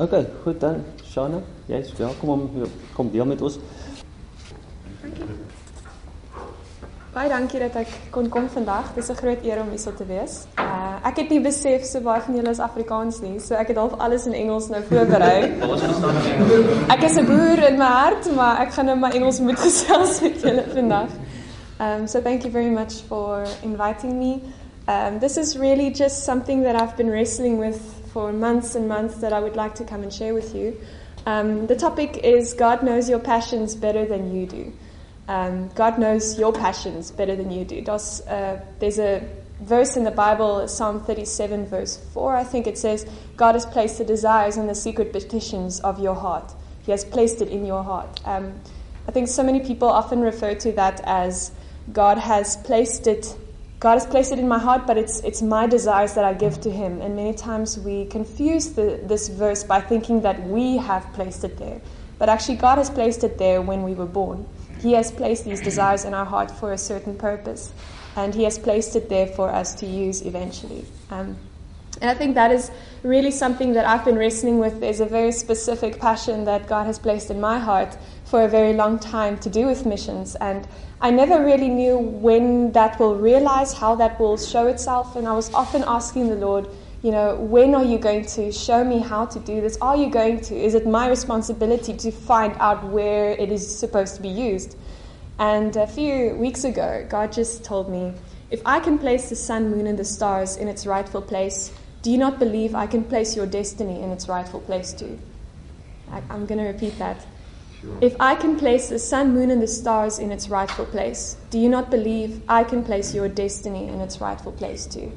Okay, goed dan. Shana, jy's welkom om kom deel met ons. Baie dankie dat ek kon kom vandag. Dis 'n groot eer om hier so te wees. Uh ek het nie besef so baie van julle is Afrikaans nie, so ek het half alles in Engels nou voorberei. Ons verstaan Engels. Ek is 'n boer in my hart, maar ek gaan nou my Engels moet gesels met julle vandag. Um so thank you very much for inviting me. Um this is really just something that I've been wrestling with for months and months that I would like to come and share with you. Um the topic is God knows your passions better than you do. Um, God knows your passions better than you do. There's, uh, there's a verse in the Bible, Psalm 37, verse 4, I think it says, God has placed the desires and the secret petitions of your heart. He has placed it in your heart. Um, I think so many people often refer to that as God has placed it. God has placed it in my heart, but it's, it's my desires that I give to Him. And many times we confuse the, this verse by thinking that we have placed it there. But actually, God has placed it there when we were born. He has placed these desires in our heart for a certain purpose, and He has placed it there for us to use eventually. Um, and I think that is really something that I've been wrestling with. There's a very specific passion that God has placed in my heart for a very long time to do with missions, and I never really knew when that will realize, how that will show itself, and I was often asking the Lord, you know, when are you going to show me how to do this? Are you going to? Is it my responsibility to find out where it is supposed to be used? And a few weeks ago, God just told me, if I can place the sun, moon, and the stars in its rightful place, do you not believe I can place your destiny in its rightful place too? I, I'm going to repeat that. If I can place the sun, moon, and the stars in its rightful place, do you not believe I can place your destiny in its rightful place too?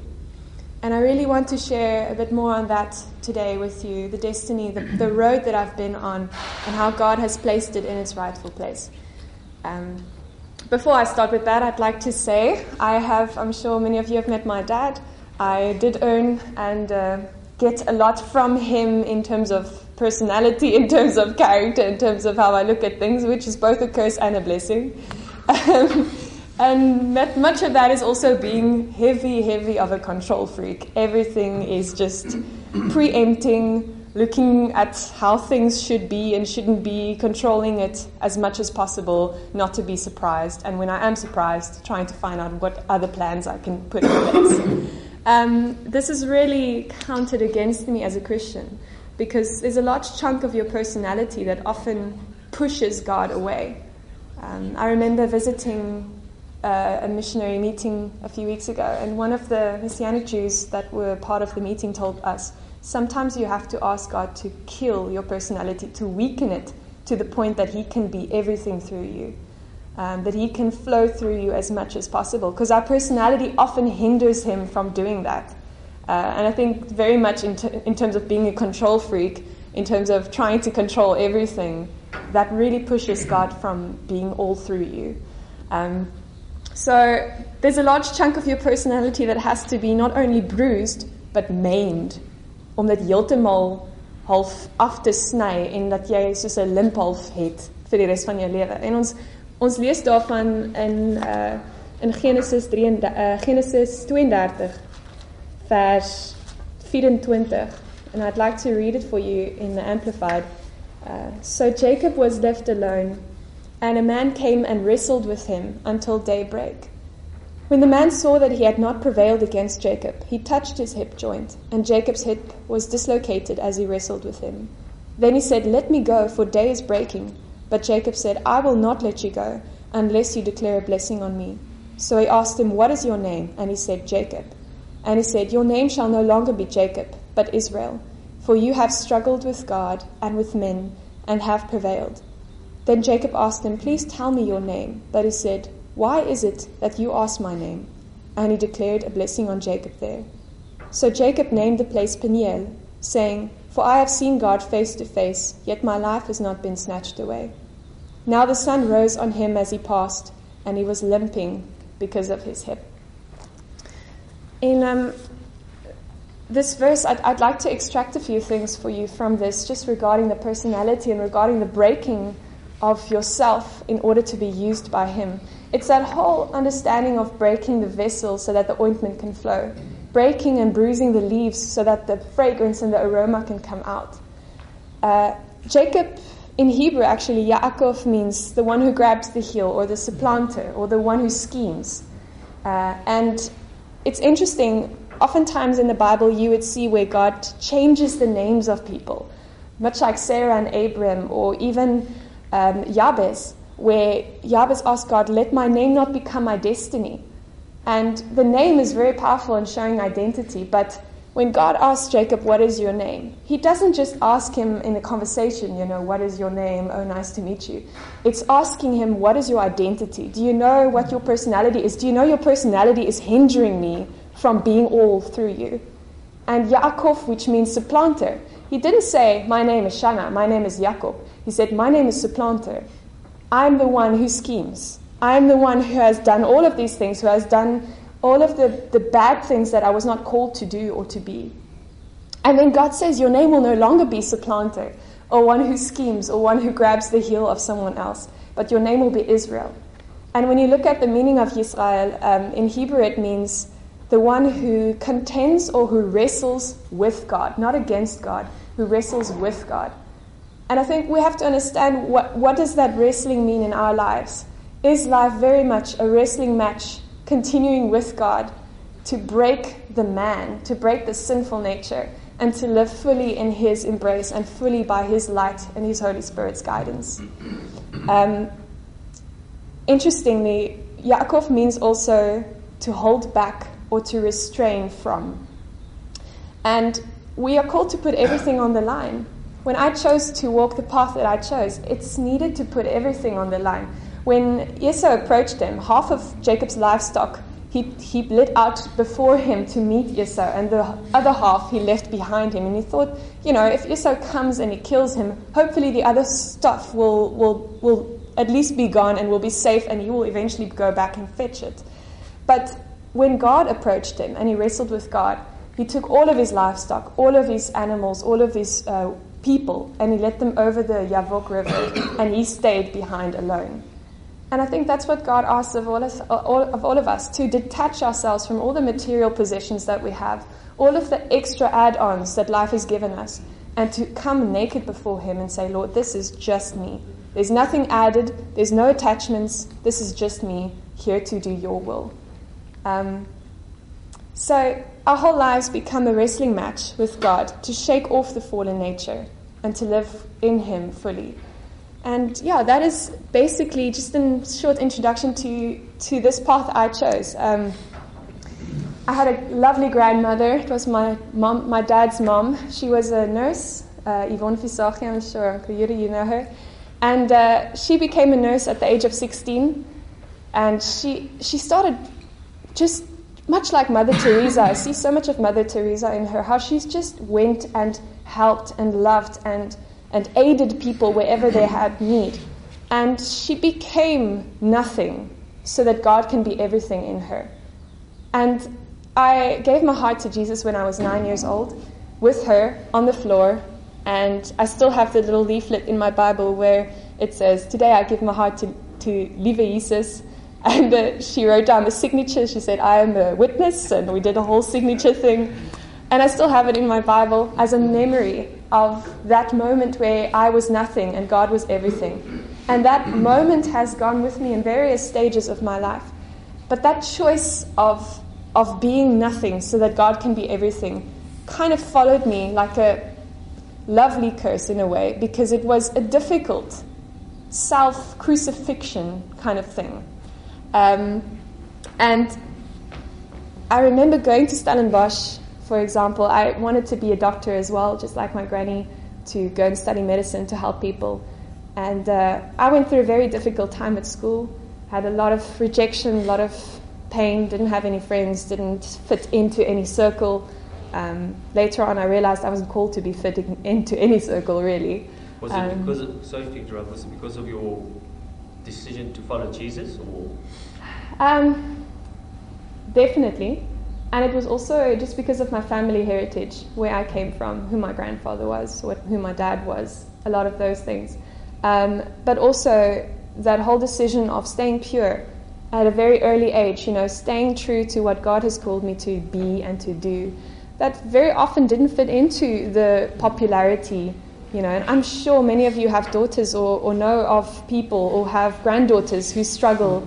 And I really want to share a bit more on that today with you the destiny, the, the road that I've been on, and how God has placed it in its rightful place. Um, before I start with that, I'd like to say I have, I'm sure many of you have met my dad. I did earn and uh, get a lot from him in terms of personality, in terms of character, in terms of how I look at things, which is both a curse and a blessing. Um, and much of that is also being heavy, heavy of a control freak. Everything is just preempting, looking at how things should be and shouldn't be, controlling it as much as possible, not to be surprised. And when I am surprised, trying to find out what other plans I can put in place. Um, this is really counted against me as a Christian because there's a large chunk of your personality that often pushes God away. Um, I remember visiting uh, a missionary meeting a few weeks ago, and one of the Messianic Jews that were part of the meeting told us sometimes you have to ask God to kill your personality, to weaken it to the point that He can be everything through you, um, that He can flow through you as much as possible, because our personality often hinders Him from doing that. Uh, and I think very much in, t- in terms of being a control freak, in terms of trying to control everything, that really pushes God from being all through you. Um, so there's a large chunk of your personality that has to be not only bruised, but maimed. Om dit heeltemal half af te sny en dat jy soos 'n limp half het vir die res van jou lewe. En ons ons lees daarvan in uh in Genesis 3 uh, Genesis 32 vers 24 and I'd like to read it for you in the amplified. Uh, so Jacob was left alone and a man came and wrestled with him until daybreak. When the man saw that he had not prevailed against Jacob, he touched his hip joint, and Jacob's hip was dislocated as he wrestled with him. Then he said, Let me go, for day is breaking. But Jacob said, I will not let you go, unless you declare a blessing on me. So he asked him, What is your name? And he said, Jacob. And he said, Your name shall no longer be Jacob, but Israel, for you have struggled with God and with men, and have prevailed. Then Jacob asked him, Please tell me your name. But he said, Why is it that you ask my name? And he declared a blessing on Jacob there. So Jacob named the place Peniel, saying, For I have seen God face to face, yet my life has not been snatched away. Now the sun rose on him as he passed, and he was limping because of his hip. In um, this verse, I'd, I'd like to extract a few things for you from this, just regarding the personality and regarding the breaking of yourself in order to be used by Him. It's that whole understanding of breaking the vessel so that the ointment can flow, breaking and bruising the leaves so that the fragrance and the aroma can come out. Uh, Jacob in Hebrew, actually, Yaakov means the one who grabs the heel or the supplanter or the one who schemes. Uh, and it's interesting, oftentimes in the Bible, you would see where God changes the names of people, much like Sarah and Abram, or even um, where Jabez asked God, Let my name not become my destiny. And the name is very powerful in showing identity, but when God asks Jacob, What is your name? he doesn't just ask him in a conversation, you know, What is your name? Oh, nice to meet you. It's asking him, What is your identity? Do you know what your personality is? Do you know your personality is hindering me from being all through you? And Yaakov, which means supplanter, he didn't say, My name is Shana, my name is Jacob. He said, My name is supplanter. I'm the one who schemes. I'm the one who has done all of these things, who has done all of the, the bad things that I was not called to do or to be. And then God says, Your name will no longer be supplanter, or one who schemes, or one who grabs the heel of someone else, but your name will be Israel. And when you look at the meaning of Israel, um, in Hebrew it means the one who contends or who wrestles with God, not against God, who wrestles with God. And I think we have to understand what, what does that wrestling mean in our lives? Is life very much a wrestling match continuing with God to break the man, to break the sinful nature, and to live fully in His embrace and fully by His light and His Holy Spirit's guidance? Um, interestingly, Yaakov means also to hold back or to restrain from. And we are called to put everything on the line. When I chose to walk the path that I chose, it's needed to put everything on the line. When Esau approached him, half of Jacob's livestock he, he lit out before him to meet Esau, and the other half he left behind him. And he thought, you know, if Esau comes and he kills him, hopefully the other stuff will, will, will at least be gone and will be safe, and he will eventually go back and fetch it. But when God approached him and he wrestled with God, he took all of his livestock, all of his animals, all of his uh, people, and he led them over the Yavok River, and he stayed behind alone. And I think that's what God asks of all, of, of all of us to detach ourselves from all the material possessions that we have, all of the extra add ons that life has given us, and to come naked before Him and say, Lord, this is just me. There's nothing added, there's no attachments. This is just me here to do your will. Um, so, our whole lives become a wrestling match with God to shake off the fallen nature and to live in Him fully. And yeah, that is basically just a short introduction to, to this path I chose. Um, I had a lovely grandmother. It was my mom, my dad's mom. She was a nurse, uh, Yvonne Fisaki, I'm sure, Uncle Yuri, you know her. And uh, she became a nurse at the age of 16. And she, she started just much like Mother Teresa. I see so much of Mother Teresa in her, how she's just went and helped and loved and and aided people wherever they had need. And she became nothing so that God can be everything in her. And I gave my heart to Jesus when I was nine years old with her on the floor. And I still have the little leaflet in my Bible where it says, Today I give my heart to, to Lieve Jesus. And uh, she wrote down the signature. She said, I am a witness. And we did a whole signature thing. And I still have it in my Bible as a memory of that moment where I was nothing and God was everything. And that moment has gone with me in various stages of my life. But that choice of, of being nothing so that God can be everything kind of followed me like a lovely curse in a way because it was a difficult self crucifixion kind of thing. Um, and I remember going to Stellenbosch for example, I wanted to be a doctor as well, just like my granny, to go and study medicine to help people. And uh, I went through a very difficult time at school, had a lot of rejection, a lot of pain, didn't have any friends, didn't fit into any circle. Um, later on, I realized I wasn't called to be fitting into any circle, really. Was it um, because of, sorry to interrupt, was it because of your decision to follow Jesus? or? Um, definitely. And it was also just because of my family heritage, where I came from, who my grandfather was, who my dad was, a lot of those things. Um, but also that whole decision of staying pure at a very early age, you know, staying true to what God has called me to be and to do, that very often didn't fit into the popularity You know, and I'm sure many of you have daughters or, or know of people or have granddaughters who struggle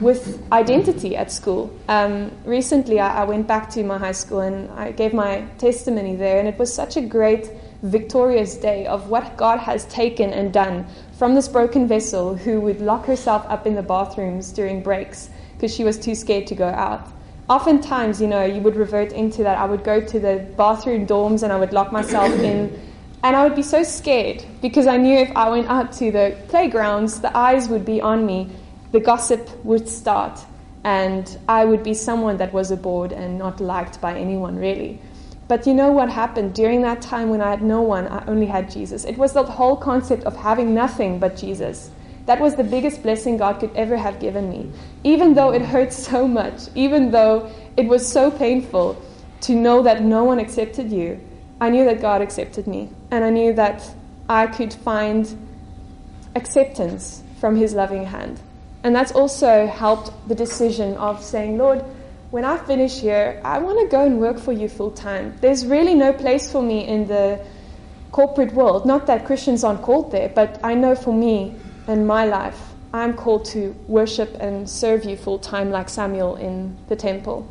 with identity at school. Um, recently, I, I went back to my high school and I gave my testimony there, and it was such a great, victorious day of what God has taken and done from this broken vessel who would lock herself up in the bathrooms during breaks because she was too scared to go out. Oftentimes, you know, you would revert into that. I would go to the bathroom dorms and I would lock myself in. And I would be so scared because I knew if I went out to the playgrounds, the eyes would be on me the gossip would start, and I would be someone that was abhorred and not liked by anyone really. But you know what happened during that time when I had no one, I only had Jesus. It was the whole concept of having nothing but Jesus. That was the biggest blessing God could ever have given me. Even though it hurt so much, even though it was so painful to know that no one accepted you, I knew that God accepted me. And I knew that I could find acceptance from His loving hand. And that's also helped the decision of saying, Lord, when I finish here, I want to go and work for you full time. There's really no place for me in the corporate world. Not that Christians aren't called there, but I know for me and my life, I'm called to worship and serve you full time like Samuel in the temple.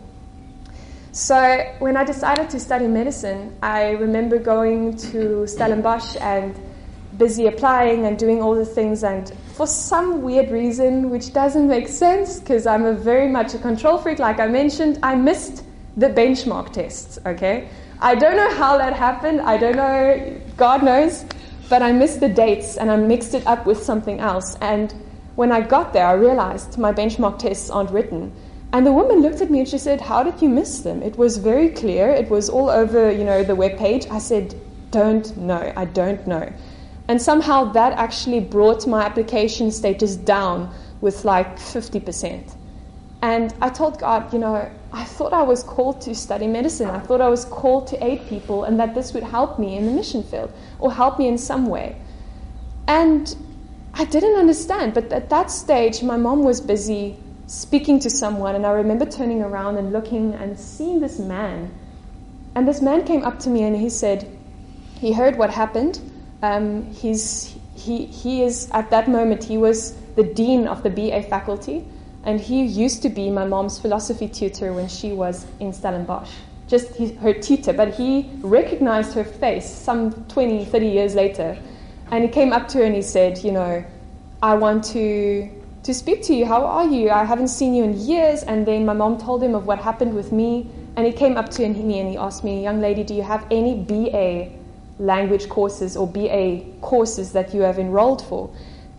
So when I decided to study medicine, I remember going to Stellenbosch and busy applying and doing all the things and for some weird reason which doesn't make sense because I'm a very much a control freak like I mentioned I missed the benchmark tests okay? I don't know how that happened I don't know God knows but I missed the dates and I mixed it up with something else. And when I got there I realized my benchmark tests aren't written and the woman looked at me and she said how did you miss them it was very clear it was all over you know the web page I said don't know I don't know and somehow that actually brought my application status down with like 50%. And I told God, you know, I thought I was called to study medicine. I thought I was called to aid people and that this would help me in the mission field or help me in some way. And I didn't understand. But at that stage, my mom was busy speaking to someone. And I remember turning around and looking and seeing this man. And this man came up to me and he said, he heard what happened um, he's, he, he is, at that moment, he was the dean of the BA faculty, and he used to be my mom's philosophy tutor when she was in Stellenbosch. Just his, her tutor, but he recognized her face some 20, 30 years later. And he came up to her and he said, You know, I want to, to speak to you. How are you? I haven't seen you in years. And then my mom told him of what happened with me. And he came up to me and he asked me, Young lady, do you have any BA language courses or BA courses that you have enrolled for.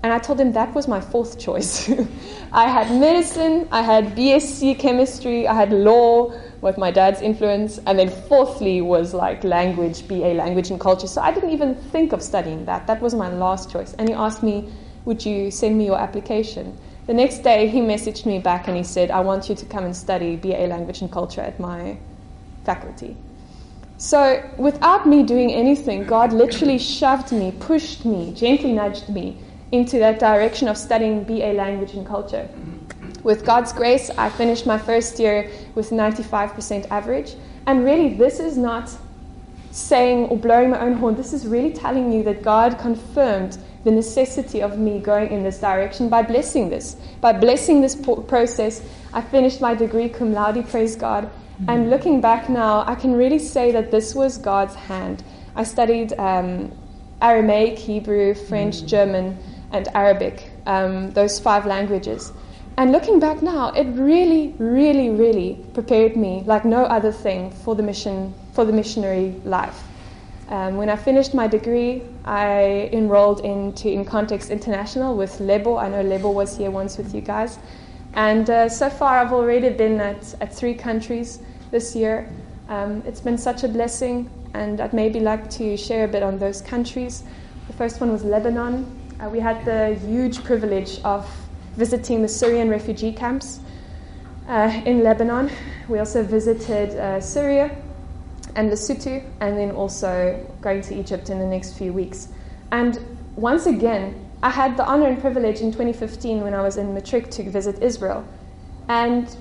And I told him that was my fourth choice. I had medicine, I had BSc chemistry, I had law with my dad's influence, and then fourthly was like language, BA language and culture. So I didn't even think of studying that. That was my last choice. And he asked me, Would you send me your application? The next day he messaged me back and he said, I want you to come and study BA language and culture at my faculty. So, without me doing anything, God literally shoved me, pushed me, gently nudged me into that direction of studying BA language and culture. With God's grace, I finished my first year with 95% average. And really, this is not saying or blowing my own horn. This is really telling you that God confirmed the necessity of me going in this direction by blessing this. By blessing this process, I finished my degree cum laude, praise God, and looking back now, I can really say that this was God's hand. I studied um, Aramaic, Hebrew, French, mm. German, and Arabic, um, those five languages. And looking back now, it really, really, really prepared me like no other thing for the mission, for the missionary life. Um, when I finished my degree, I enrolled into In Context International with Lebo. I know Lebo was here once with you guys. And uh, so far, I've already been at, at three countries this year. Um, it's been such a blessing, and I'd maybe like to share a bit on those countries. The first one was Lebanon. Uh, we had the huge privilege of visiting the Syrian refugee camps uh, in Lebanon. We also visited uh, Syria and Lesotho, and then also going to Egypt in the next few weeks. And once again, I had the honor and privilege in 2015 when I was in Matric to visit Israel. And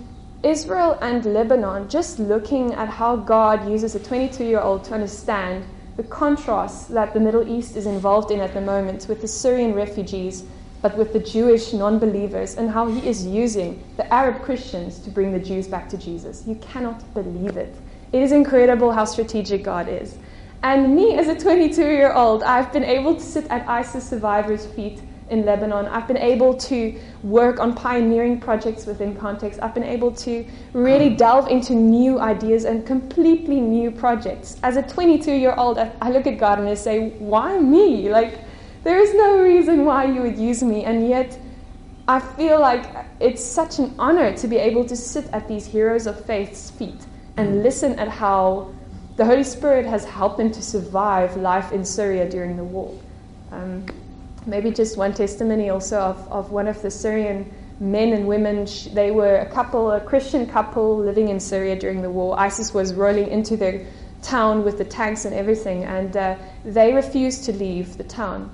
Israel and Lebanon, just looking at how God uses a 22 year old to understand the contrast that the Middle East is involved in at the moment with the Syrian refugees, but with the Jewish non believers, and how he is using the Arab Christians to bring the Jews back to Jesus. You cannot believe it. It is incredible how strategic God is. And me, as a 22 year old, I've been able to sit at ISIS survivors' feet in Lebanon. I've been able to work on pioneering projects within context. I've been able to really delve into new ideas and completely new projects. As a 22 year old, I look at God and I say, Why me? Like, there is no reason why you would use me. And yet, I feel like it's such an honor to be able to sit at these heroes of faith's feet and listen at how the Holy Spirit has helped them to survive life in Syria during the war. Um, maybe just one testimony also of, of one of the Syrian men and women. They were a couple, a Christian couple living in Syria during the war. ISIS was rolling into their town with the tanks and everything, and uh, they refused to leave the town.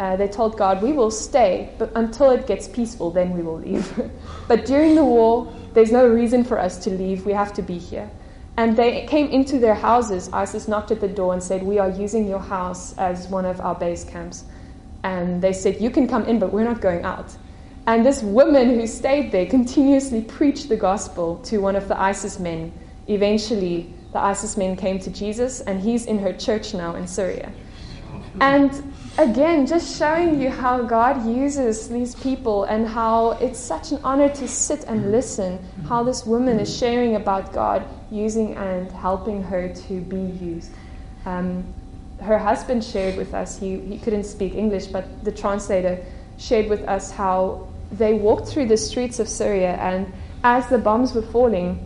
Uh, they told God, We will stay, but until it gets peaceful, then we will leave. but during the war, there's no reason for us to leave. We have to be here. And they came into their houses. ISIS knocked at the door and said, We are using your house as one of our base camps and they said, You can come in, but we're not going out. And this woman who stayed there continuously preached the gospel to one of the ISIS men. Eventually, the ISIS men came to Jesus, and he's in her church now in Syria. And again, just showing you how God uses these people and how it's such an honor to sit and listen, how this woman is sharing about God, using and helping her to be used. Um, her husband shared with us, he, he couldn't speak English, but the translator shared with us how they walked through the streets of Syria, and as the bombs were falling,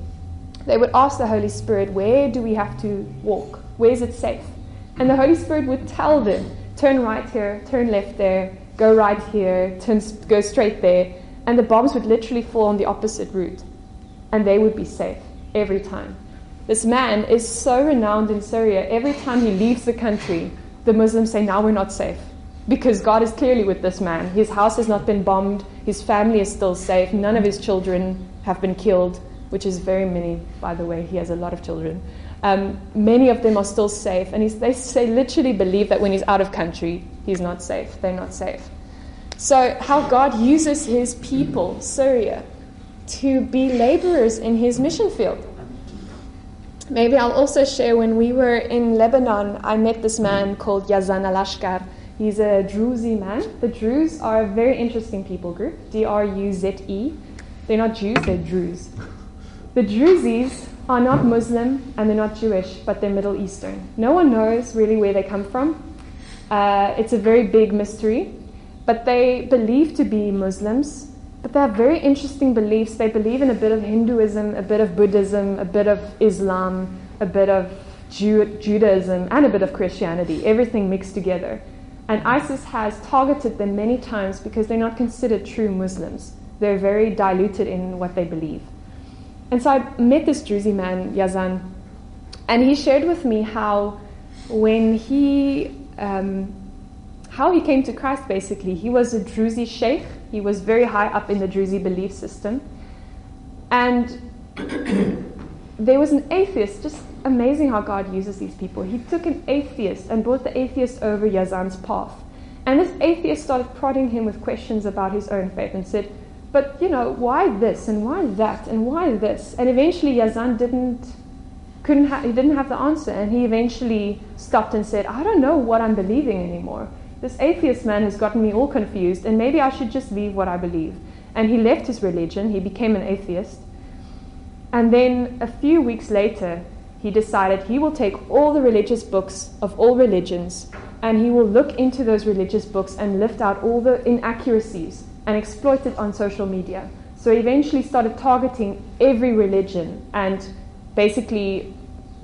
they would ask the Holy Spirit, Where do we have to walk? Where is it safe? And the Holy Spirit would tell them, Turn right here, turn left there, go right here, turn, go straight there. And the bombs would literally fall on the opposite route, and they would be safe every time. This man is so renowned in Syria. Every time he leaves the country, the Muslims say, Now we're not safe. Because God is clearly with this man. His house has not been bombed, his family is still safe, none of his children have been killed, which is very many, by the way. He has a lot of children. Um, many of them are still safe, and they say, literally believe that when he's out of country, he's not safe. They're not safe. So, how God uses his people, Syria, to be laborers in his mission field. Maybe I'll also share when we were in Lebanon, I met this man called Yazan Alashkar. He's a Druze man. The Druze are a very interesting people group D R U Z E. They're not Jews, they're Druze. The Druzes are not Muslim and they're not Jewish, but they're Middle Eastern. No one knows really where they come from. Uh, it's a very big mystery, but they believe to be Muslims but they have very interesting beliefs. They believe in a bit of Hinduism, a bit of Buddhism, a bit of Islam, a bit of Judaism, and a bit of Christianity, everything mixed together. And ISIS has targeted them many times because they're not considered true Muslims. They're very diluted in what they believe. And so I met this Druze man, Yazan, and he shared with me how when he um, how he came to Christ basically. He was a Druze sheikh he was very high up in the Druze belief system. And there was an atheist, just amazing how God uses these people. He took an atheist and brought the atheist over Yazan's path. And this atheist started prodding him with questions about his own faith and said, But, you know, why this and why that and why this? And eventually Yazan didn't. Couldn't ha- he didn't have the answer, and he eventually stopped and said, I don't know what I'm believing anymore. This atheist man has gotten me all confused, and maybe I should just leave what I believe. And he left his religion, he became an atheist. And then a few weeks later, he decided he will take all the religious books of all religions and he will look into those religious books and lift out all the inaccuracies and exploit it on social media. So he eventually started targeting every religion and basically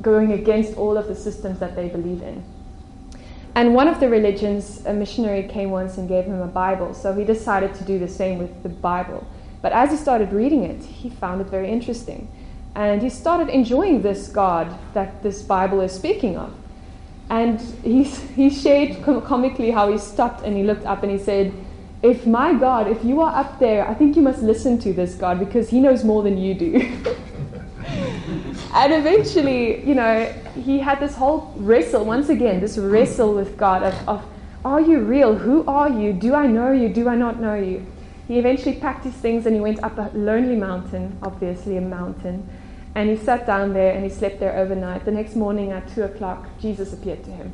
going against all of the systems that they believe in. And one of the religions, a missionary came once and gave him a Bible, so he decided to do the same with the Bible. But as he started reading it, he found it very interesting. And he started enjoying this God that this Bible is speaking of. And he, he shared comically how he stopped and he looked up and he said, If my God, if you are up there, I think you must listen to this God because he knows more than you do. and eventually, you know, he had this whole wrestle, once again, this wrestle with God of, of are you real? Who are you? Do I know you? Do I not know you? He eventually packed his things and he went up a lonely mountain, obviously a mountain, and he sat down there and he slept there overnight. The next morning at 2 o'clock, Jesus appeared to him.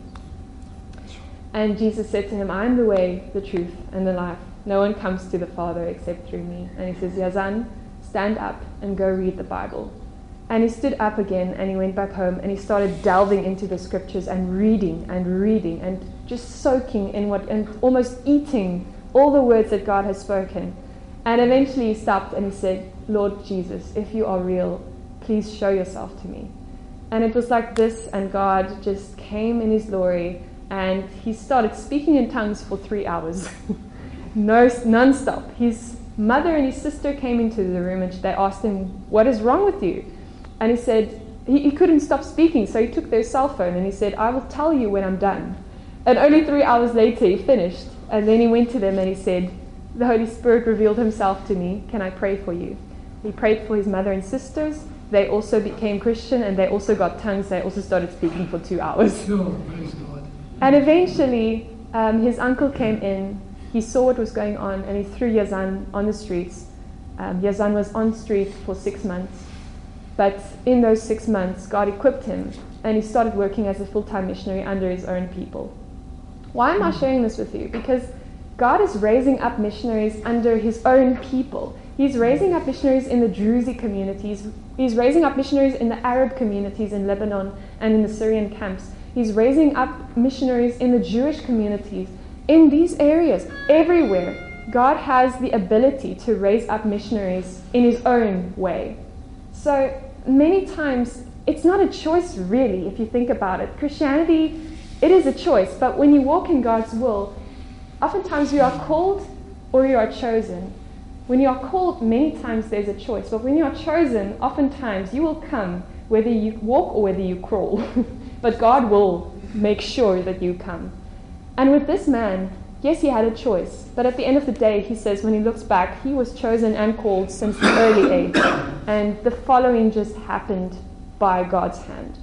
And Jesus said to him, I am the way, the truth, and the life. No one comes to the Father except through me. And he says, Yazan, stand up and go read the Bible. And he stood up again and he went back home and he started delving into the scriptures and reading and reading and just soaking in what and almost eating all the words that God has spoken. And eventually he stopped and he said, Lord Jesus, if you are real, please show yourself to me. And it was like this, and God just came in his glory and he started speaking in tongues for three hours. no, non-stop. His mother and his sister came into the room and they asked him, What is wrong with you? And he said, he, he couldn't stop speaking, so he took their cell phone and he said, I will tell you when I'm done. And only three hours later, he finished. And then he went to them and he said, The Holy Spirit revealed himself to me. Can I pray for you? He prayed for his mother and sisters. They also became Christian and they also got tongues. They also started speaking for two hours. Sure, praise God. And eventually, um, his uncle came in. He saw what was going on and he threw Yazan on the streets. Um, Yazan was on street for six months. But in those six months, God equipped him and he started working as a full time missionary under his own people. Why am I sharing this with you? Because God is raising up missionaries under his own people. He's raising up missionaries in the Druze communities. He's raising up missionaries in the Arab communities in Lebanon and in the Syrian camps. He's raising up missionaries in the Jewish communities. In these areas, everywhere, God has the ability to raise up missionaries in his own way. So many times, it's not a choice, really, if you think about it. Christianity it is a choice, but when you walk in God's will, oftentimes you are called or you are chosen. When you are called, many times there's a choice, but when you are chosen, oftentimes you will come whether you walk or whether you crawl. but God will make sure that you come. And with this man, yes, he had a choice, but at the end of the day, he says when he looks back, he was chosen and called since the early age. And the following just happened by God's hand.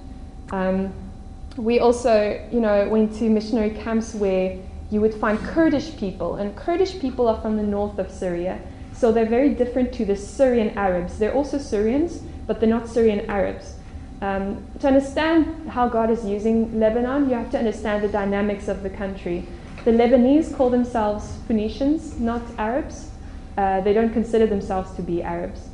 Um, we also, you know, went to missionary camps where you would find Kurdish people, and Kurdish people are from the north of Syria, so they're very different to the Syrian Arabs. They're also Syrians, but they're not Syrian Arabs. Um, to understand how God is using Lebanon, you have to understand the dynamics of the country. The Lebanese call themselves Phoenicians, not Arabs. Uh, they don't consider themselves to be Arabs.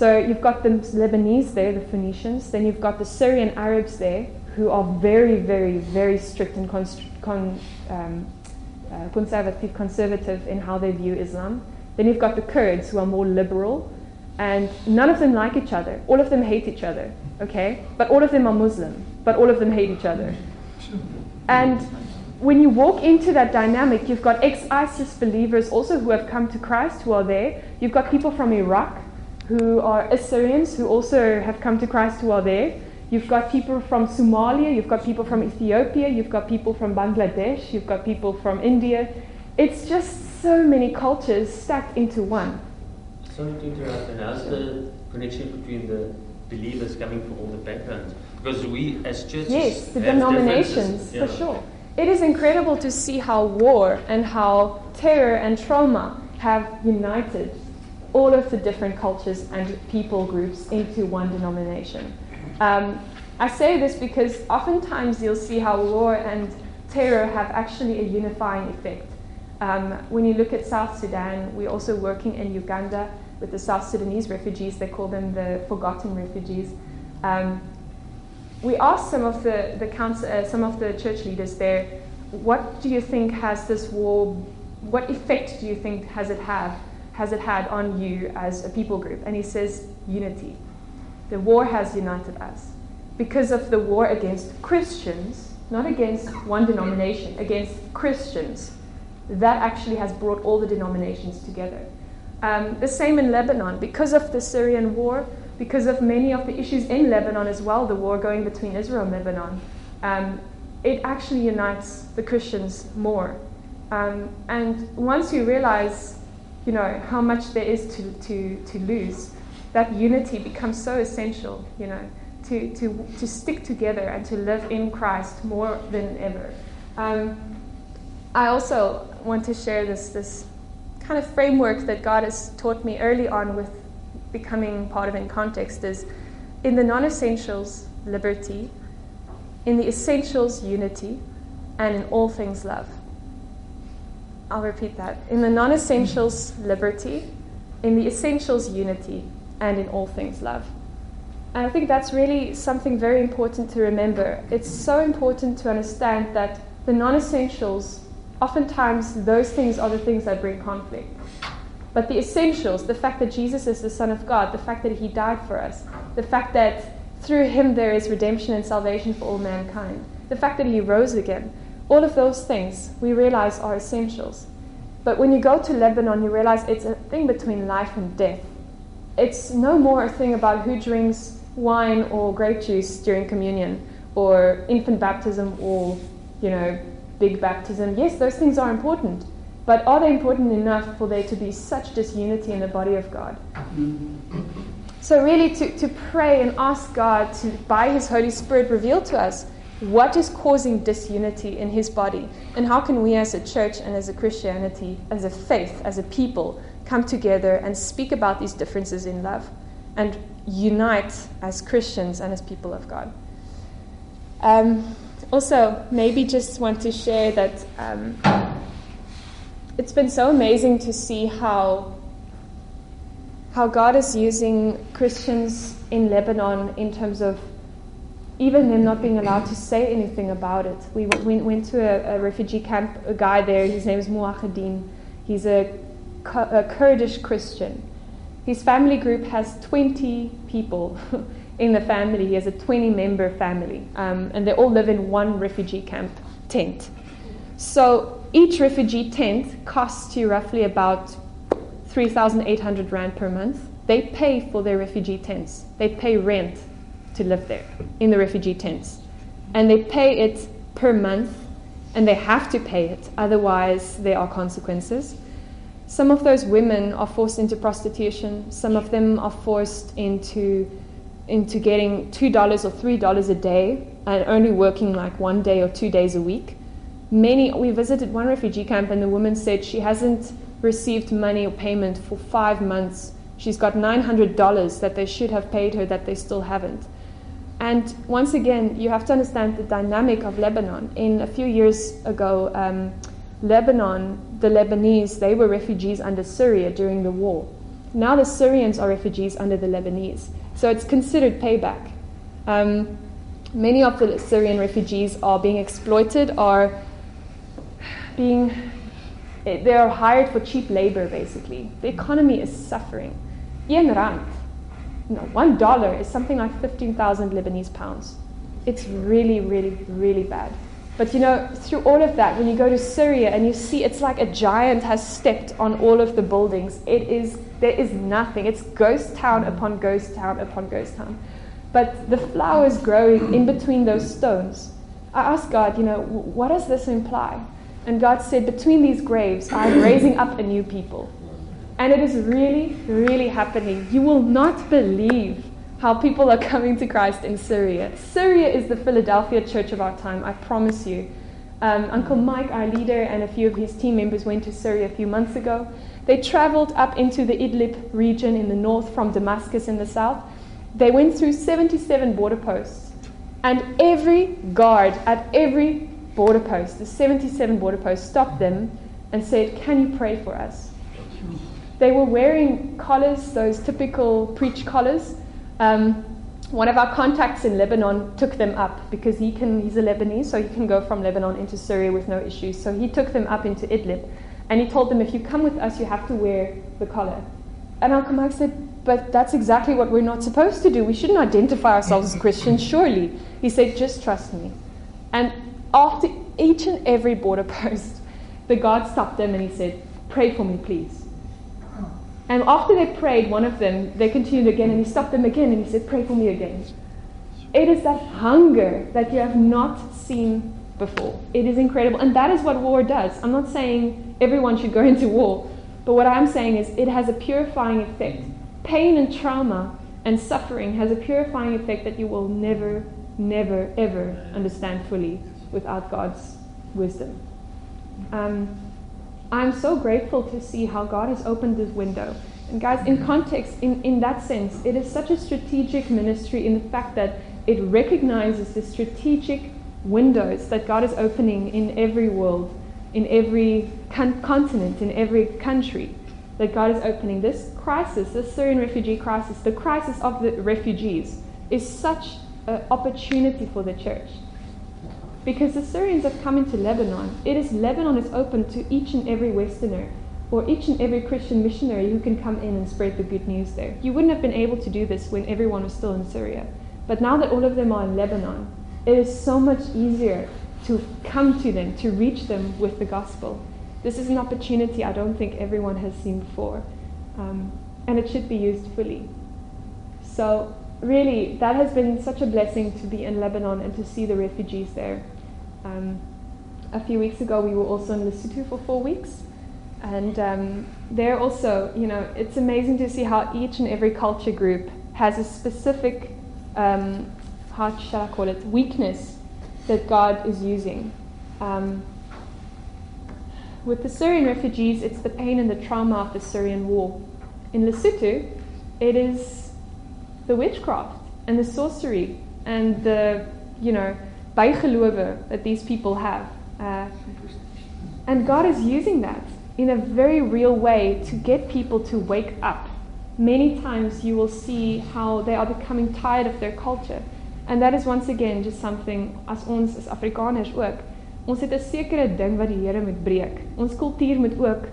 So you've got the Lebanese there, the Phoenicians, then you've got the Syrian Arabs there, who are very, very, very strict and con- um, uh, conservative, conservative in how they view Islam. Then you've got the Kurds who are more liberal, and none of them like each other. All of them hate each other, okay? But all of them are Muslim, but all of them hate each other. And when you walk into that dynamic, you've got ex ISIS believers also who have come to Christ who are there. You've got people from Iraq who are Assyrians who also have come to Christ who are there. You've got people from Somalia, you've got people from Ethiopia, you've got people from Bangladesh, you've got people from India. It's just so many cultures stacked into one. Sorry to interrupt, and how's the connection between the believers coming from all the backgrounds? Because we as churches. Yes, the denominations, yeah. for sure. It is incredible to see how war and how terror and trauma have united all of the different cultures and people groups into one denomination. Um, I say this because oftentimes you'll see how war and terror have actually a unifying effect. Um, when you look at South Sudan, we're also working in Uganda with the South Sudanese refugees. They call them the forgotten refugees. Um, we asked some of the, the council, uh, some of the church leaders there, what do you think has this war, what effect do you think has it have, has it had on you as a people group? And he says unity. The war has united us because of the war against Christians, not against one denomination, against Christians. That actually has brought all the denominations together. Um, the same in Lebanon, because of the Syrian war, because of many of the issues in Lebanon as well, the war going between Israel and Lebanon, um, it actually unites the Christians more. Um, and once you realize, you know, how much there is to, to, to lose, that unity becomes so essential, you know, to, to, to stick together and to live in Christ more than ever. Um, I also want to share this, this kind of framework that God has taught me early on with becoming part of in context is in the non essentials, liberty, in the essentials, unity, and in all things, love. I'll repeat that. In the non essentials, liberty, in the essentials, unity, and in all things, love. And I think that's really something very important to remember. It's so important to understand that the non essentials, oftentimes, those things are the things that bring conflict. But the essentials, the fact that Jesus is the Son of God, the fact that He died for us, the fact that through Him there is redemption and salvation for all mankind, the fact that He rose again, all of those things we realize are essentials. But when you go to Lebanon, you realize it's a thing between life and death. It's no more a thing about who drinks wine or grape juice during communion, or infant baptism, or, you know, big baptism. Yes, those things are important. But are they important enough for there to be such disunity in the body of God? So, really, to, to pray and ask God to, by His Holy Spirit, reveal to us what is causing disunity in His body, and how can we as a church and as a Christianity, as a faith, as a people, come together and speak about these differences in love and unite as Christians and as people of God. Um, also, maybe just want to share that um, it's been so amazing to see how how God is using Christians in Lebanon in terms of even them not being allowed to say anything about it. We went, went to a, a, refugee camp, a guy there, his name is Muahadin. He's a, a Kurdish Christian. His family group has 20 people in the family. He has a 20 member family, um, and they all live in one refugee camp tent. So each refugee tent costs you roughly about 3,800 Rand per month. They pay for their refugee tents, they pay rent to live there in the refugee tents. And they pay it per month, and they have to pay it, otherwise, there are consequences. Some of those women are forced into prostitution, some of them are forced into, into getting $2 or $3 a day and only working like one day or two days a week. Many, we visited one refugee camp, and the woman said she hasn't received money or payment for five months. She's got $900 that they should have paid her that they still haven't. And once again, you have to understand the dynamic of Lebanon. In a few years ago, um, Lebanon, the Lebanese, they were refugees under Syria during the war. Now the Syrians are refugees under the Lebanese. So it's considered payback. Um, many of the Syrian refugees are being exploited, are being, they are hired for cheap labor, basically. The economy is suffering. Yen rand one dollar is something like 15,000 Lebanese pounds. It's really, really, really bad. But you know, through all of that, when you go to Syria and you see it's like a giant has stepped on all of the buildings, it is, there is nothing. It's ghost town upon ghost town upon ghost town. But the flowers growing in between those stones. I asked God, you know, what does this imply? And God said, between these graves, I'm raising up a new people. And it is really, really happening. You will not believe how people are coming to Christ in Syria. Syria is the Philadelphia church of our time, I promise you. Um, Uncle Mike, our leader, and a few of his team members went to Syria a few months ago. They traveled up into the Idlib region in the north from Damascus in the south. They went through 77 border posts. And every guard at every border post, the 77 border posts, stopped them and said, Can you pray for us? They were wearing collars, those typical preach collars. Um, one of our contacts in Lebanon took them up because he can, he's a Lebanese, so he can go from Lebanon into Syria with no issues. So he took them up into Idlib. And he told them, if you come with us, you have to wear the collar. And Uncle Mike said, but that's exactly what we're not supposed to do. We shouldn't identify ourselves as Christians, surely. He said, just trust me. And after each and every border post, the guard stopped them and he said, pray for me, please. And after they prayed, one of them, they continued again, and he stopped them again, and he said, Pray for me again. It is that hunger that you have not seen before. It is incredible. And that is what war does. I'm not saying everyone should go into war, but what I'm saying is it has a purifying effect. Pain and trauma and suffering has a purifying effect that you will never, never, ever understand fully without God's wisdom. Um, I'm so grateful to see how God has opened this window. And guys, in context, in, in that sense, it is such a strategic ministry in the fact that it recognizes the strategic windows that God is opening in every world, in every con- continent, in every country. That God is opening. This crisis, this Syrian refugee crisis, the crisis of the refugees, is such an opportunity for the church. Because the Syrians have come into Lebanon. It is Lebanon is open to each and every Westerner or each and every Christian missionary who can come in and spread the good news there. You wouldn't have been able to do this when everyone was still in Syria. But now that all of them are in Lebanon, it is so much easier to come to them, to reach them with the gospel. This is an opportunity I don't think everyone has seen before. Um, and it should be used fully. So, really, that has been such a blessing to be in Lebanon and to see the refugees there. Um, a few weeks ago, we were also in Lesotho for four weeks. And um, there also, you know, it's amazing to see how each and every culture group has a specific, um, how shall I call it, weakness that God is using. Um, with the Syrian refugees, it's the pain and the trauma of the Syrian war. In Lesotho, it is the witchcraft and the sorcery and the, you know, bygelowe that these people have. Uh, and God is using that in a very real way to get people to wake up. Many times you will see how they are becoming tired of their culture. And that is once again just something as ons as Afrikaners ook. Ons het 'n sekere ding wat die Here moet breek. Ons kultuur moet ook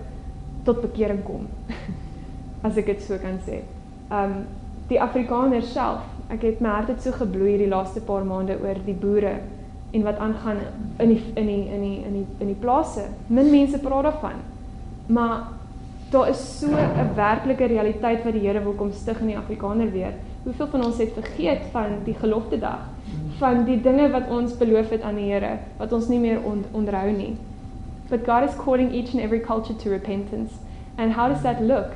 tot bekering kom. as ek dit so kan sê. Um die Afrikaners self, ek het my hart het so gebloei die laaste paar maande oor die boere en wat aangaan in die in die in die in die in die plase. Min mense praat daarvan. Maar daar is so 'n werklike realiteit wat die Here wil kom stig in die Afrikaner weer. Hoeveel van ons het vergeet van die gelofte dag? Van die dinge wat ons beloof het aan die Here wat ons nie meer on, onderhou nie. But God is calling each and every culture to repentance. And how does that look?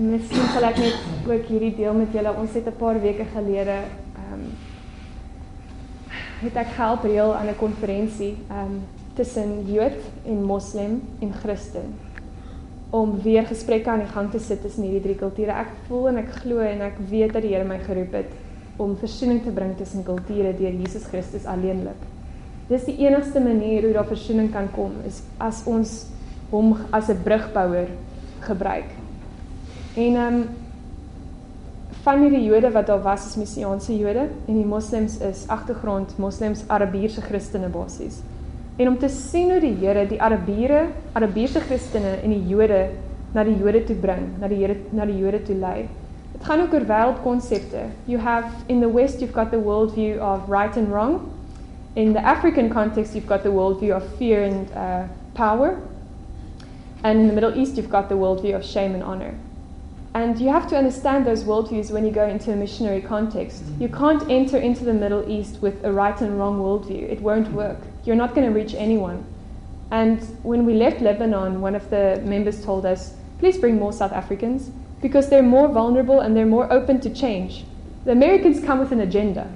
Miskien sal ek net ook hierdie deel met julle. Ons het 'n paar weke gelede ehm um, het ek gehelp reël aan 'n konferensie ehm um, tussen Jood en Moslem en Christen om weer gesprekke aan die gang te sit tussen hierdie drie kulture. Ek voel en ek glo en ek weet dat die Here my geroep het om versoening te bring tussen kulture deur Jesus Christus alleenlik. Dis die enigste manier hoe daar versoening kan kom is as ons hom as 'n brugbouer gebruik. En ehm um, van hierdie Jode wat daar was is Messiaanse Jode en die Moslems is agtergrond Moslems Arabiese Christene basies. En om te sien hoe die Here die Arabiere, Arabiese Christene en die Jode na die Jode toe bring, na die Here na die Jode toe lei. Dit gaan ook oor wêreldkonsepte. You have in the West you've got the worldview of right and wrong. In the African context you've got the worldview of fear and uh, power. And in the Middle East you've got the worldview of shame and honor. And you have to understand those worldviews when you go into a missionary context. You can't enter into the Middle East with a right and wrong worldview. It won't work. You're not going to reach anyone. And when we left Lebanon, one of the members told us, please bring more South Africans because they're more vulnerable and they're more open to change. The Americans come with an agenda.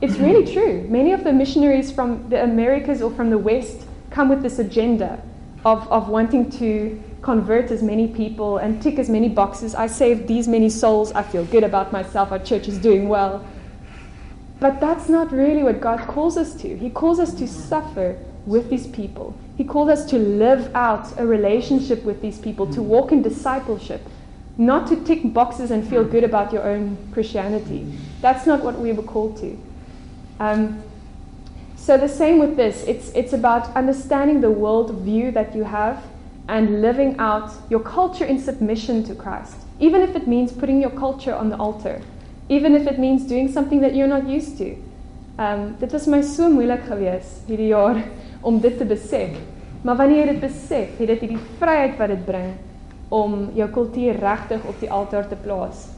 It's really true. Many of the missionaries from the Americas or from the West come with this agenda of, of wanting to convert as many people and tick as many boxes. I saved these many souls. I feel good about myself. Our church is doing well. But that's not really what God calls us to. He calls us to suffer with these people. He called us to live out a relationship with these people, to walk in discipleship, not to tick boxes and feel good about your own Christianity. That's not what we were called to. Um, so the same with this. It's, it's about understanding the world view that you have and living out your culture in submission to Christ, even if it means putting your culture on the altar, even if it means doing something that you're not used to. Um, dit was my so moeilik gewees hierdie jaar om dit te besef. Maar wanneer jy dit besef, het dit hierdie vryheid wat dit bring om jou kultuur regtig op die altaar te plaas.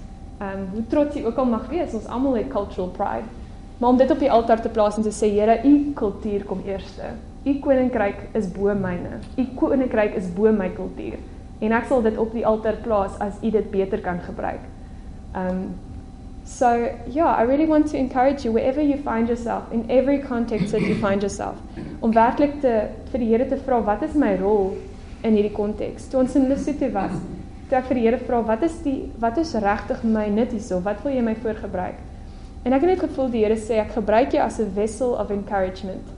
Um hoe trots jy ook al mag wees, ons almal het cultural pride. Maar om dit op die altaar te plaas en te sê Here, u kultuur kom eerste. U koninkryk is bo myne. U koninkryk is bo my kultuur. en ek sal dit op die altaar plaas as u dit beter kan gebruik. Um so yeah, I really want to encourage you wherever you find yourself in every context that you find yourself om werklik te vir die Here te vra wat is my rol in hierdie konteks. Toe ons in Lesotho was, toe ek vir die Here vra wat is die wat is regtig my nut hierso? Wat wil jy my voorgebruik? En ek het net gevoel die Here sê ek gebruik jou as 'n vessel of encouragement.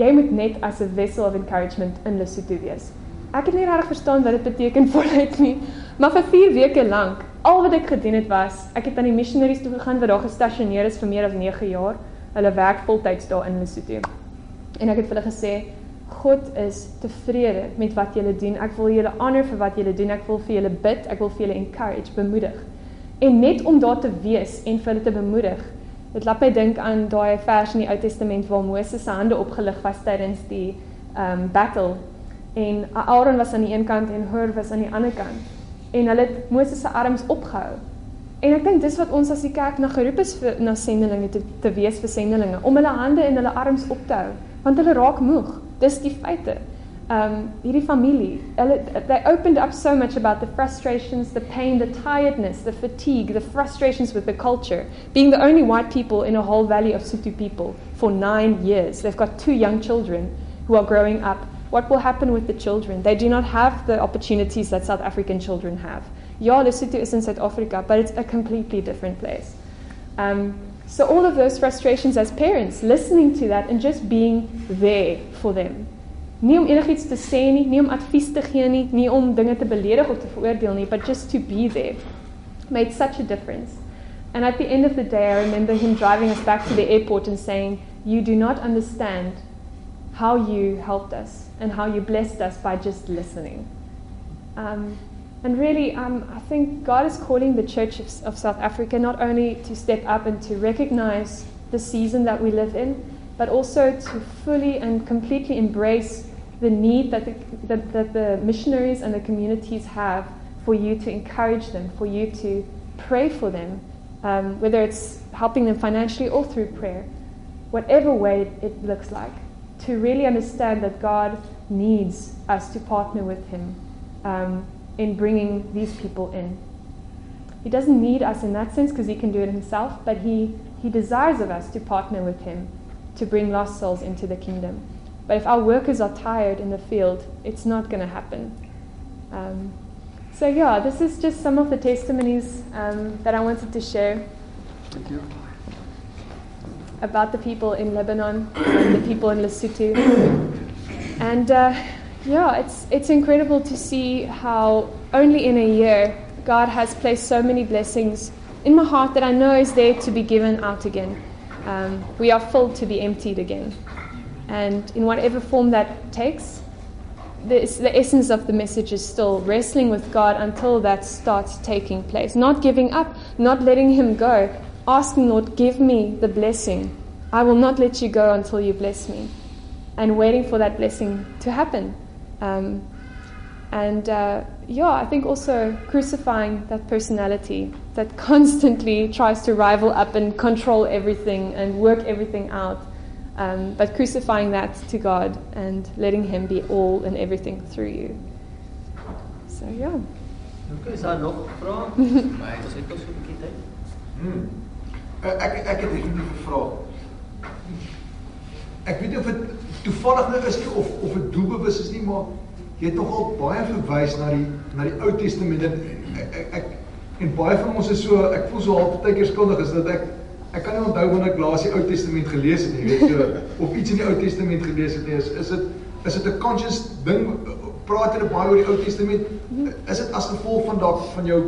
Jy moet net as 'n vessel of encouragement in Lesotho wees. Ek het nie regtig verstaan wat dit beteken voluit nie, maar vir 4 weke lank, al wat ek gedoen het was, ek het aan die missionaries toe gegaan wat daar gestasioneer is vir meer as 9 jaar. Hulle werk voltyds daar in Lesotho. En ek het vir hulle gesê, God is tevrede met wat julle doen. Ek wil julle honor vir wat julle doen. Ek wil vir julle bid, ek wil vir julle encourage, bemoedig. En net om daar te wees en vir hulle te bemoedig. Dit laat my dink aan daai vers in die Ou Testament waar Moses se hande opgelig was tydens die um battle en Aaron was aan die een kant en Hur was aan die ander kant. En hulle het Moses se arms opgehou. En ek dink dis wat ons as die kerk na geroep is vir na sendelinge te, te wees vir sendelinge om hulle hande en hulle arms op te hou want hulle raak moeg. Dis die feite. Um hierdie familie, hulle they opened up so much about the frustrations, the pain, the tiredness, the fatigue, the frustrations with the culture, being the only white people in a whole valley of Sotho people for 9 years. They've got two young children who are growing up what will happen with the children? They do not have the opportunities that South African children have. Ja, Lesotho is in South Africa, but it's a completely different place. Um, so all of those frustrations as parents, listening to that and just being there for them. Nie om enigiets te sê nie, nie om advies te gee nie, nie om dinge te beledig of te veroordeel nie, but just to be there made such a difference. And at the end of the day, I remember him driving us back to the airport and saying, "You do not understand how you helped us and how you blessed us by just listening. Um, and really, um, I think God is calling the Church of, of, South Africa not only to step up and to recognize the season that we live in, but also to fully and completely embrace the need that the, that, that the missionaries and the communities have for you to encourage them, for you to pray for them, um, whether it's helping them financially or through prayer, whatever way it looks like to really understand that God needs us to partner with Him um, in bringing these people in. He doesn't need us in that sense because He can do it Himself, but He, he desires of us to partner with Him to bring lost souls into the kingdom. But if our workers are tired in the field, it's not going to happen. Um, so, yeah, this is just some of the testimonies um, that I wanted to share. Thank you about the people in Lebanon and the people in Lesotho. And uh, yeah, it's, it's incredible to see how only in a year God has placed so many blessings in my heart that I know is there to be given out again. Um, we are full to be emptied again. And in whatever form that takes, this, the essence of the message is still wrestling with God until that starts taking place. Not giving up, not letting Him go, asking, Lord, give me the blessing. I will not let you go until you bless me. And waiting for that blessing to happen. Um, and uh, yeah, I think also crucifying that personality that constantly tries to rival up and control everything and work everything out. Um, but crucifying that to God and letting Him be all and everything through you. So yeah. Bietjie. Hmm. Ek ek het 'n gevra. Ek weet of dit toevallig is of of dit doelbewus is nie, maar jy het nogal baie verwys na die na die Ou Testament en ek, ek, en baie van ons is so ek voel so half tydjie skuldig is dat ek ek kan nie onthou wanneer ek laas die Ou Testament gelees het nie, weet jy, of iets in die Ou Testament gelees het nie. Is is dit is dit 'n conscious ding praat jy baie oor die Ou Testament? Is dit as gevolg van dalk van jou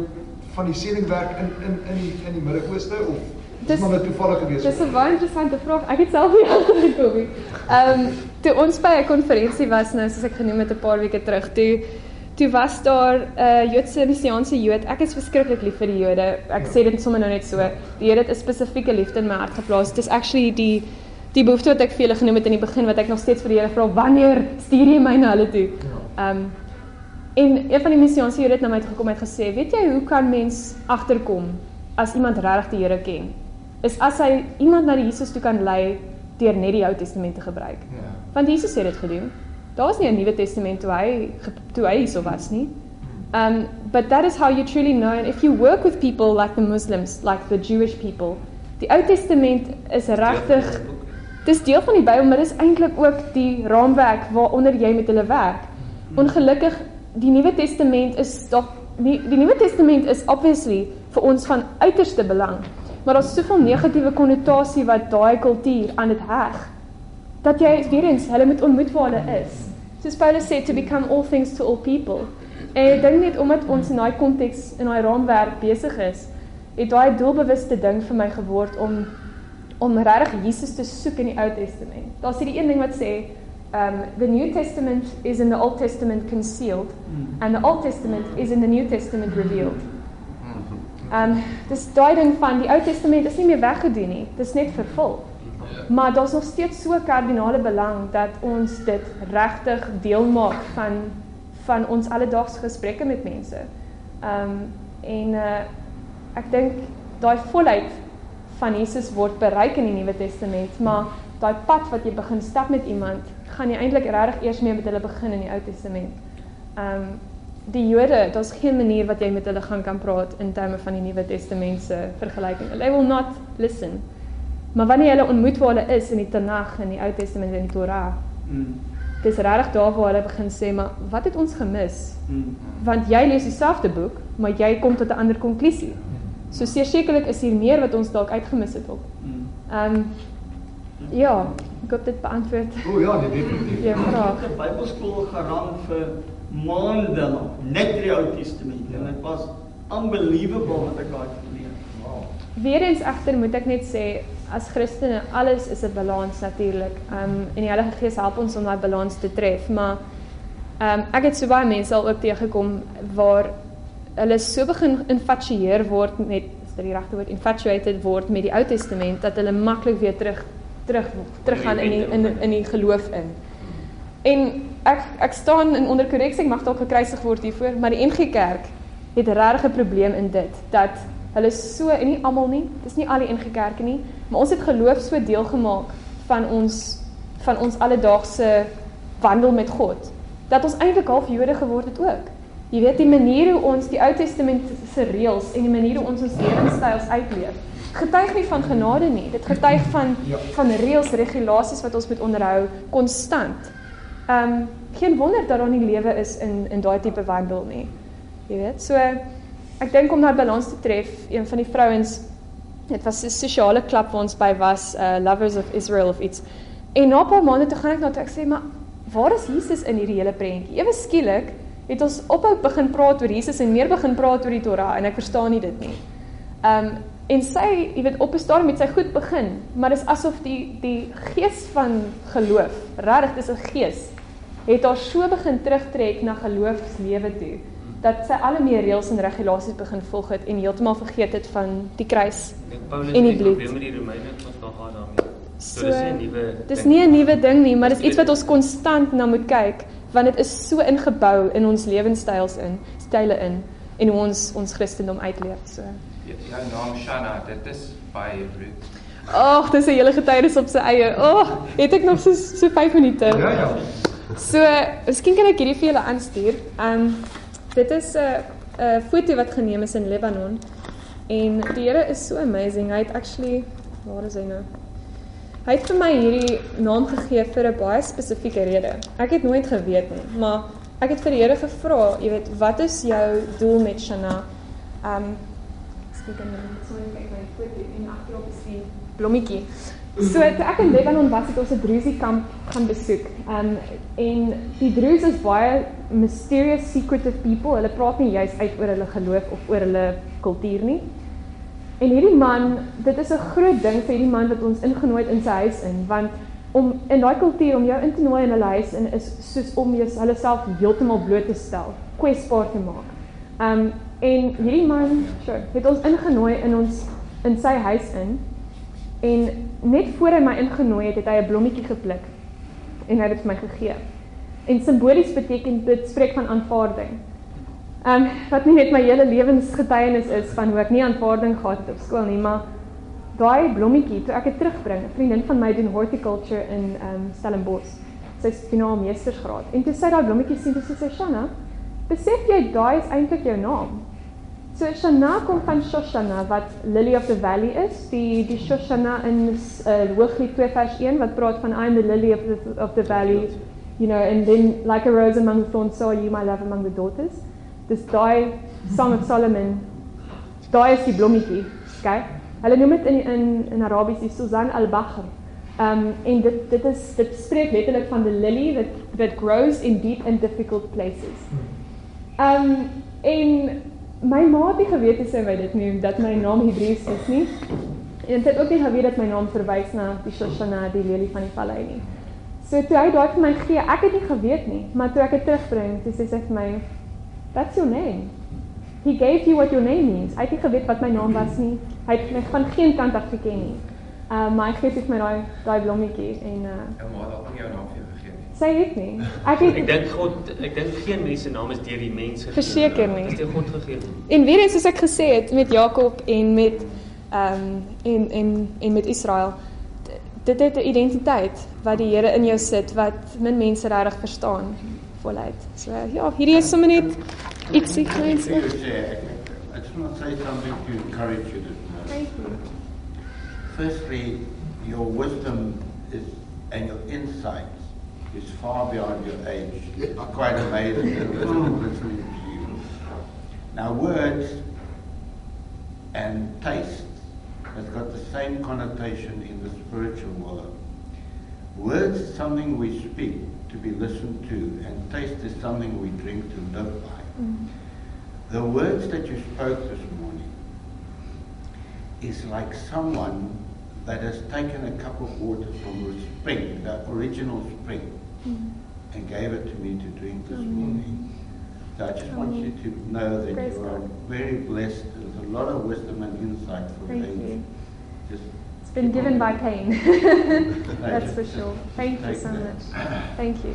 van die seëningwerk in in in die in die Midde-Ooste of Dis maar toevallig gewees. Dis 'n baie interessante vraag. Ek het self nie antwoord gekom nie. Ehm um, toe ons by 'n konferensie was nou soos ek genoem het 'n paar weke terug, toe toe was daar 'n uh, Joodse messiaanse Jood. Ek is verskriklik lief vir die Jode. Ek ja. sê dit sommer nou net so. Die Here het 'n spesifieke liefde in my hart geplaas. Dit is actually die die behoefte wat ek vir julle genoem het in die begin wat ek nog steeds vir die Here vra, wanneer stuur jy my na hulle toe? Ja. Ehm um, en een van die messiaanse Jode het na my toe gekom en gesê, "Weet jy hoe kan mens agterkom as iemand regtig die Here ken?" is as hy iemand na die Jesus toe kan lei deur net die Ou Testament te gebruik. Ja. Want Jesus het dit gedoen. Daar was nie 'n Nuwe Testament toe hy toe hy hierso was nie. Um, but that is how you truly know. And if you work with people like the Muslims, like the Jewish people, die Ou Testament is regtig dis deel van die Bybel, maar dis eintlik ook die raamwerk waaronder jy met hulle werk. Ongelukkig die Nuwe Testament is dalk die, die Nuwe Testament is obviously vir ons van uiterste belang. Maar daar's soveel negatiewe konnotasie wat daai kultuur aan dit heg. Dat jy weer eens hulle moet ontmoet waar hulle is. Soos Paulus sê to become all things to all people. En ek dink net omdat ons in daai konteks in daai raamwerk besig is, het daai doelbewuste ding vir my geword om om regtig Jesus te soek in die Ou Testament. Daar's hierdie een ding wat sê, um the New Testament is in the Old Testament concealed and the Old Testament is in the New Testament revealed. Um dis daai ding van die Ou Testament is nie meer weggedoen nie. Dis net vervul. Maar daar's nog steeds so kardinale belang dat ons dit regtig deel maak van van ons alledaagse gesprekke met mense. Um en uh ek dink daai volheid van Jesus word bereik in die Nuwe Testament, maar daai pad wat jy begin stap met iemand, gaan jy eintlik regtig eers mee met hulle begin in die Ou Testament. Um die Jode, daar's geen manier wat jy met hulle gaan kan praat in terme van die Nuwe Testament se vergelyking. They will not listen. Maar wanneer hulle ontmoet waar hulle is in die Tanakh en die Ou Testament en die Torah, mm. dis regtig daar waar hulle begin sê, maar wat het ons gemis? Mm. Want jy lees dieselfde boek, maar jy kom tot 'n ander konklusie. So sekerlik is hier meer wat ons dalk uitgemis het op. Ehm um, ja, ek hoop dit beantwoord. O ja, dit definitief. Ja, vraag. Die Bybelskool gaan vir maande lank net die Ou Testament en dit was unbelievable wat ek daai geleer. Wow. Weerens egter moet ek net sê as Christene alles is 'n balans natuurlik. Ehm um, en die Heilige Gees help ons om daai balans te tref, maar ehm um, ek het so baie mense al ook teëgekom waar hulle so begin infatueer word met dit die regte woord infatuated word met die Ou Testament dat hulle maklik weer terug terug teruggaan in die in in die geloof in. En ek ek staan in onder korreksie, ek mag dalk gekruisig word hiervoor, maar die NG Kerk het regtig 'n probleem in dit dat hulle so en nie almal nie, dis nie al die NG Kerke nie, maar ons het geloof so deel gemaak van ons van ons alledaagse wandel met God dat ons eintlik half Jode geword het ook. Jy weet die manier hoe ons die Ou Testament se reëls en die manier hoe ons ons lewenstyls uitleef, getuig nie van genade nie. Dit getuig van ja. van reëls, regulasies wat ons moet onderhou konstant. Ehm um, geen wonder dat daar nie lewe is in in daai tipe wandel nie. Jy weet, so ek dink om daai balans te tref, een van die vrouens dit was 'n sosiale klub waar ons by was, uh Lovers of Israel of iets. En na 'n paar maande toe gaan ek na toe ek sê, maar waar is Jesus in hierdie hele prentjie? Ewe skielik het ons ophou begin praat oor Jesus en meer begin praat oor die Torah en ek verstaan nie dit nie. Um en sy, jy weet, op 'n stadium het sy goed begin, maar dis asof die die gees van geloof, regtig dis 'n gees, het haar so begin terugtrek na geloofslewe toe dat sy al meer reëls en regulasies begin volg het en heeltemal vergeet het van die kruis en die bloed. Ek met die Romeine ons daar gaan daarmee. So, so dis nie 'n nuwe Dis nie 'n nuwe ding nie, maar dis iets wat ons konstant na moet kyk want dit is so ingebou in ons lewenstyls in, style in en hoe ons ons Christendom uitleef so. Ja, jou naam Shanna, dit is baie root. Ag, dis 'n hele getuienis op sy eie. Ag, oh, het ek nog so so 5 minute. Ja, ja. So, miskien kan ek hierdie vir julle aanstuur. Um dit is 'n 'n foto wat geneem is in Lebanon. En die Here is so amazing. Hy het actually waar is hy nou? Hy het vir my hierdie naam gegee vir 'n baie spesifieke rede. Ek het nooit geweet nie, maar ek het vir die Here gevra, jy weet, wat is jou doel met Shana? Um ek kan net so kyk my foto en agterop die blommetjie. So toe ek in Lebanon was, het ons 'n Druzi kamp gaan besoek. Um en die Druze is baie mysterious secretive people. Hulle praat nie juis uit oor hulle geloof of oor hulle kultuur nie. En hierdie man, dit is 'n groot ding vir hierdie man wat ons ingenooi het in sy huis in, want om in daai kultuur om jou in te nooi in hulle huis in is soos om jou hulle self heeltemal bloot te stel, kwesbaar te maak. Um en hierdie man, sure, het ons ingenooi in ons in sy huis in. En net voor hy my ingenooi het, het hy 'n blommetjie gepluk en hy het dit vir my gegee. En simbolies beteken dit spreek van aanvaarding. Ehm um, wat nie net my hele lewensgetuienis is van hoe ek nie aanvaarding gehad het op skool nie, maar daai blommetjie toe ek dit terugbring. 'n Vriendin van my doen horticulture in ehm um, Stellenbosch. Sy is finaal meestersgraad. En toe sy daai blommetjie sien, toe sê sy, "Shanna, besef jy daai is eintlik jou naam. So Shana kom van Shoshana wat Lily of the Valley is. Die die Shoshana in uh, Hooglied 2 vers 1 wat praat van I am the lily of the of the valley, you know, and then like a rose among the thorns so are you my love among the daughters. Dis daai Song of Solomon. Daai is die blommetjie, okay? Hulle noem dit in in in Arabies die Suzan al-Bahr. Um en dit dit is dit spreek letterlik van the lily that that grows in deep and difficult places. Um en my ma het nie geweet hoe sy my dit noem dat my naam Hebreëus is nie. En sy het ook nie geweet dat my naam verwys na die Shoshana, die lelie van die vallei nie. So toe hy daai vir my gee, ek het nie geweet nie, maar toe ek dit terugbring, toe sê sy vir my, "That's your name." He gave you what your name means. Hy het nie geweet wat my naam was nie. Hy het my van geen kant af geken nie. Uh, maar hy gee vir my daai daai blommetjie en uh, Jou ma het ook nie jou naam vir. Sy het nie. Ek het Ek dink God, ek dink geen mens se naam is deur die mense gegee. Verseker nie. Dis deur God gegee. En weer eens soos ek gesê het met Jakob en met ehm um, en en en met Israel dit het 'n identiteit wat die Here in jou sit wat min mense regtig verstaan voluit. So ja, hierdie is sommer net ietsie kleins. Through you, Chair, I I just want to say something to encourage. Thank you. Firstly, your wisdom is and your insights is far beyond your age. It's quite amazing listening listening to you. Now, words and taste has got the same connotation in the spiritual world. Words is something we speak to be listened to, and taste is something we drink to live by. Mm-hmm. The words that you spoke this morning is like someone that has taken a cup of water from the spring, the original spring, and gave it to me to drink this morning. So I just want you to know that Praise you are God. very blessed. There's a lot of wisdom and insight for Thank age. Just It's been given by pain. That's just- for just sure. Thank you so that. much. Thank you.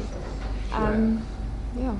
Um, ja.